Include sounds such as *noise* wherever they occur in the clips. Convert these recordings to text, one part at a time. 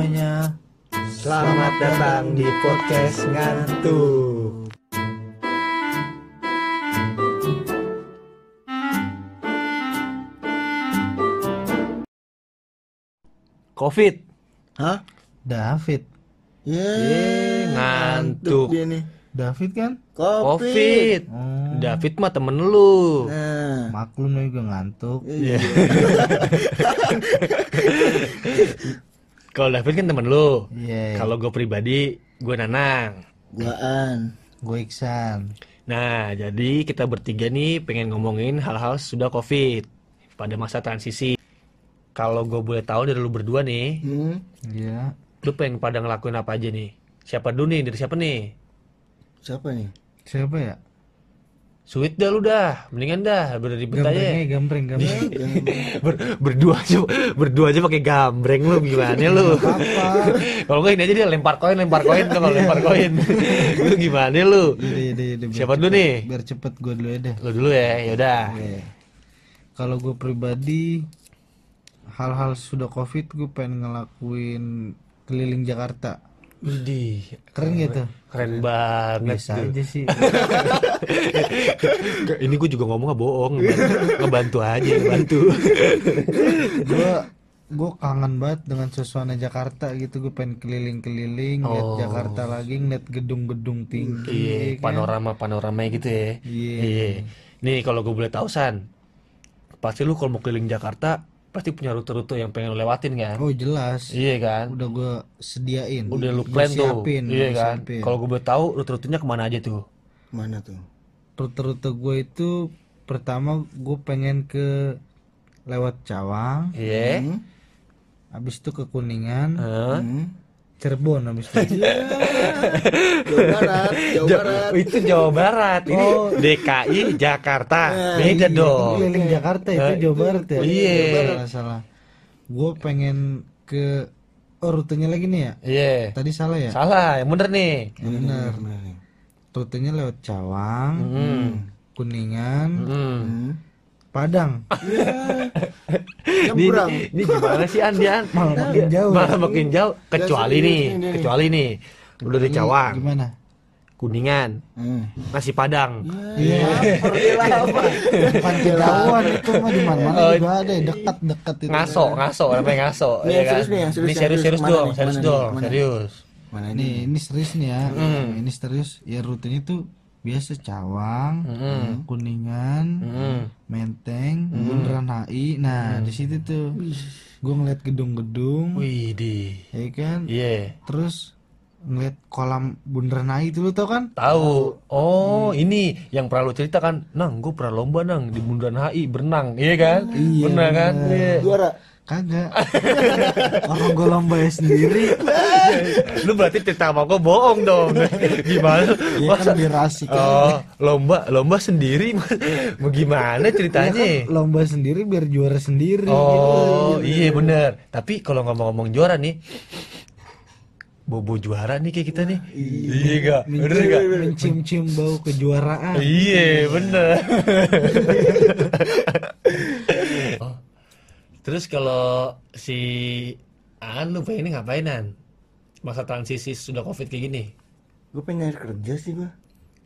semuanya. Selamat datang di podcast ngantuk. Covid. Hah? David. Ye, ngantuk. dia nih. David kan? Covid. Oh, David mah temen lu. Nah, maklum juga ngantuk. iya. *laughs* Kalau David kan temen lu. Iya. Kalau gue pribadi, gue Nanang. Guaan. gue Iksan. Nah, jadi kita bertiga nih pengen ngomongin hal-hal sudah Covid pada masa transisi. Kalau gue boleh tahu dari lu berdua nih, Hmm. Iya. lu pengen pada ngelakuin apa aja nih? Siapa dulu nih? Dari siapa nih? Siapa nih? Siapa ya? Sweet dah lu dah, mendingan dah Gambreng aja. aja, gambreng, gambreng. *laughs* Ber- berdua aja, berdua aja pakai gambreng lu gimana lu? Apa? *laughs* Kalau nggak ini aja dia lempar koin, lempar koin, *laughs* kalau lempar koin. lu gimana lu? Yaudah, yaudah, Siapa dulu nih? Biar cepet gue dulu ya deh. Lu dulu ya, yaudah. Oke. Kalau gue pribadi hal-hal sudah covid gue pengen ngelakuin keliling Jakarta. Widih, Keren gitu. keren banget. Biasa tuh. aja sih. *laughs* Ini gue juga ngomong nggak bohong, ngebantu, aja, ngebantu. gue gue kangen banget dengan suasana Jakarta gitu gue pengen keliling-keliling lihat Oh. Jakarta lagi ngeliat gedung-gedung tinggi Iya, ya kan? panorama panorama gitu ya. Iya. Nih kalau gue boleh tahu San, pasti lu kalau mau keliling Jakarta pasti punya rute-rute yang pengen lu lewatin kan? oh jelas Iya kan? udah gue sediain Udah lu plan tuh. siapin, Iya kan? Kalau gue boleh tahu rute-rutenya ke mana aja tuh? Mana tuh? rute-rute gue itu pertama gue pengen ke lewat Cawang Iya. Hmm? habis itu ke Kuningan Hah? Hmm? Cirebon habis itu Jawa Barat, Jawa Ja- Barat. itu Jawa Barat, ini Oh. DKI Jakarta, Nah, beda Iya, dong. keliling Jakarta itu Eh, Jawa Barat ya iya. salah salah gue pengen ke oh rutenya lagi nih ya Iya. tadi salah ya Salah, yang bener nih. Yang benar Benar nih. rutenya lewat Cawang Hmm. Kuningan Hmm. Hmm. Padang Nyebrang. Ini, ini gimana sih An, dia? malah makin jauh ya. Malah makin jauh. Kecuali sini, nih, kecuali nih. Udah dari Ini Cawang, gimana Kuningan, Hmm. nasi Padang. Iya. Bukan kejauhan itu mah di mana-mana Oh, juga ada dekat-dekat itu. Ngaso, ngaso, namanya ngaso. Ini ya yang kan? serius nih, serius, Ini yang serius, serius. serius Mana dong, serius dong, serius. Mana ini? Ini serius nih ya. Hmm. Ini serius. Ya rutenya tuh biasa Cawang, Hmm. Kuningan, Hmm. Menteng, Bundaran HI. Nah, di situ tuh gue ngeliat gedung-gedung, Wih, di. ya kan? Iya. Terus ngeliat kolam Bundaran HI itu lu tau kan? Tahu. Oh, ini yang pernah lu cerita kan. Nang, gue pernah lomba nang di Bundaran HI berenang, iya kan? Iya, Pernah kan? Iya. Juara. Kagak. *laughs* Orang gue lomba sendiri. *laughs* *laughs* Lu berarti cerita sama gue bohong dong. *laughs* Gimana? Ya Masa kan biar asik. Oh, lomba lomba sendiri *laughs* mau gimana Ya kan ceritanya? lomba sendiri biar juara sendiri. Oh, iya bener. Tapi kalau ngomong-ngomong juara nih, bobo juara nih kayak kita nih. Iya gak? Bener gak? Mencium-cium bau kejuaraan. Iya bener. Oh. Terus kalau si An lu pengen ngapainan? Masa transisi sudah covid kayak gini? Gue pengen nyari kerja sih gue.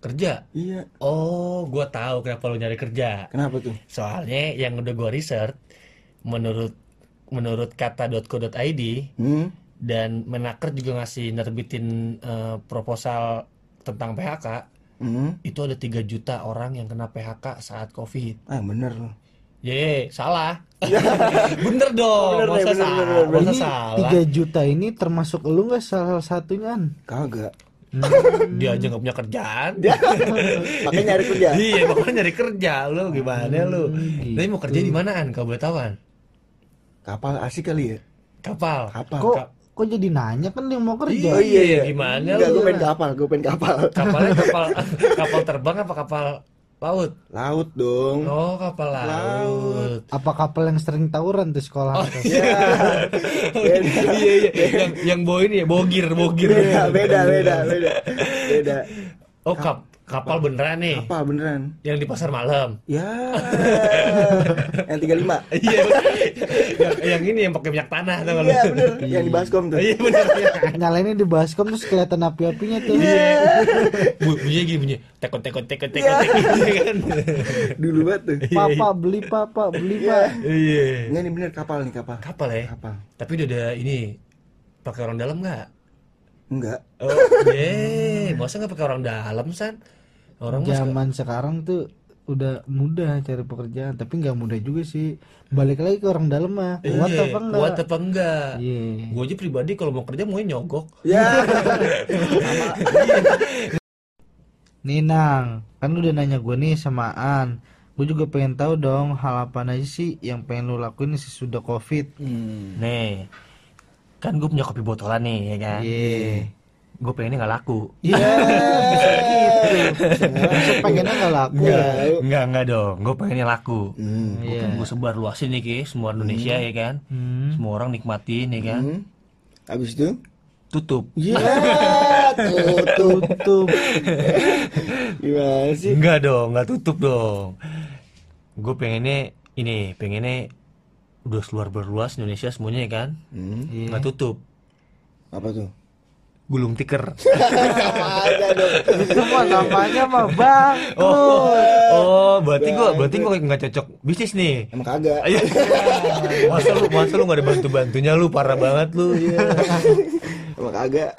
Kerja? Iya. Oh, gua tahu kenapa lu nyari kerja. Kenapa tuh? Soalnya yang udah gua research menurut menurut kata.co.id Hmm? dan Menaker juga ngasih nerbitin eh, proposal tentang PHK Hmm? itu ada 3 juta orang yang kena PHK saat Covid. Ah bener loh. Ye, salah. *laughs* bener dong. Bener masa bener, salah? bener, bener. Masa Ini salah? 3 juta ini termasuk lu nggak salah satunya an? Kagak. Dia aja nggak punya kerjaan. *laughs* Makanya nyari kerja. iya, makanya nyari kerja lu gimana lu? gitu. Tapi mau kerja di manaan kalau boleh tahu? Kapal asik kali ya? Kapal. Kapal. Kok Ka- kok jadi nanya kan yang mau kerja? Iya, iya, gimana Enggak, lu? gue pengen kapal, gue pengen kapal. Kapalnya *laughs* kapal kapal terbang apa kapal laut? Laut dong. Oh, kapal laut. Apa kapal yang sering tawuran di sekolah? Oh, atas? Ya. Beda. iya, iya, *laughs* yang yang bawa ini ya, bogir, bogir. Beda, beda, beda, beda. Beda. Oh, kap kapal beneran nih. Apa beneran? Yang di pasar malam. Ya. *laughs* yang 35. *laughs* Iya. yang, yang ini yang pakai minyak tanah lu? Iya bener. Yang di baskom tuh. Iya bener. Iya. Nyalainnya di baskom terus kelihatan api-apinya tuh. Bu- Bunyinya gini bunyi. Tekot tekot tekot tekot tekot iya kan. Dulu banget tuh. Papa beli papa beli pak. Iya. Ini bener kapal nih kapal. Kapal ya. Kapal. Tapi udah ada ini pakai orang dalam nggak? Enggak. Oh, yeah. masa nggak pakai orang dalam san? Orang Zaman sekarang tuh udah mudah cari pekerjaan tapi nggak mudah juga sih balik lagi ke orang dalam mah kuat Iya, apa enggak kuat apa enggak? Iya. Gue aja pribadi kalau mau kerja mau nyogok. Ya. *laughs* Ninang, kan lu udah nanya gue nih samaan. Gue juga pengen tahu dong hal apa aja sih yang pengen lu lakuin sesudah covid. Hmm. Nih, kan gue punya kopi botolan nih, ya kan? Iya. Gue pengennya nggak laku. Iya. Bisa gitu. Pengennya nggak laku ya? Enggak. Enggak, dong. Gue pengennya laku. Hmm. Gue Iya. pengen gue sebar luasin nih, Ki, semua Indonesia ya kan? Hmm. Semua orang nikmatin ya kan? Hmm. Habis itu? Tutup. Ya, tutup. Tutup. Gimana sih? Enggak dong, enggak tutup dong. Gue pengennya ini, pengennya udah seluar berluas Indonesia semuanya ya kan? Hmm. Iya. Nggak tutup. Apa tuh? Gulung tikar. *laughs* Dong. Itu mah namanya mah bang. Oh, oh, berarti gua berarti gua nggak cocok bisnis nih. Emang kagak. Iya. *laughs* masa lu masa lu nggak ada bantu bantunya lu parah banget lu. *laughs* Emang kagak.